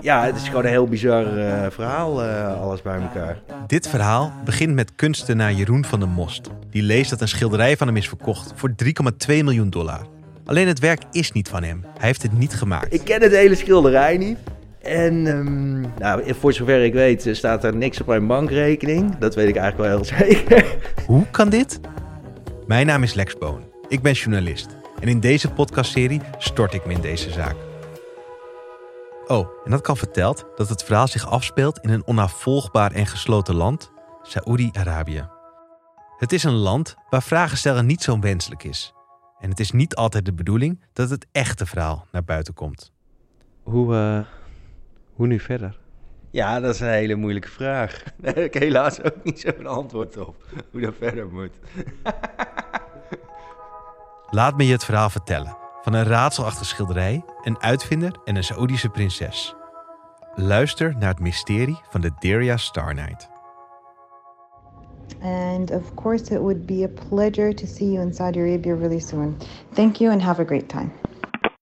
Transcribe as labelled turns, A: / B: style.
A: Ja, het is gewoon een heel bizar eh, verhaal, eh, alles bij elkaar.
B: Dit verhaal begint met kunstenaar Jeroen van der Most. Die leest dat een schilderij van hem is verkocht voor 3,2 miljoen dollar. Alleen het werk is niet van hem. Hij heeft het niet gemaakt.
A: Ik ken het hele schilderij niet. En ehm, nou, voor zover ik weet staat er niks op mijn bankrekening. Dat weet ik eigenlijk wel heel zeker.
B: Hoe kan dit? Mijn naam is Lex Boon. Ik ben journalist. En in deze podcastserie stort ik me in deze zaak. Oh, en dat kan verteld dat het verhaal zich afspeelt in een onafvolgbaar en gesloten land, Saoedi-Arabië. Het is een land waar vragen stellen niet zo wenselijk is. En het is niet altijd de bedoeling dat het echte verhaal naar buiten komt.
C: Hoe, uh, hoe nu verder?
A: Ja, dat is een hele moeilijke vraag. Daar heb ik helaas ook niet zo'n antwoord op. Hoe dat verder moet.
B: Laat me je het verhaal vertellen. Van een raadselachtige schilderij, een uitvinder en een Saoedische prinses. Luister naar het mysterie van de Deria Star Night.
D: And of course, it would be a pleasure to see you in Saudi Arabia really soon. Thank you and have a great time.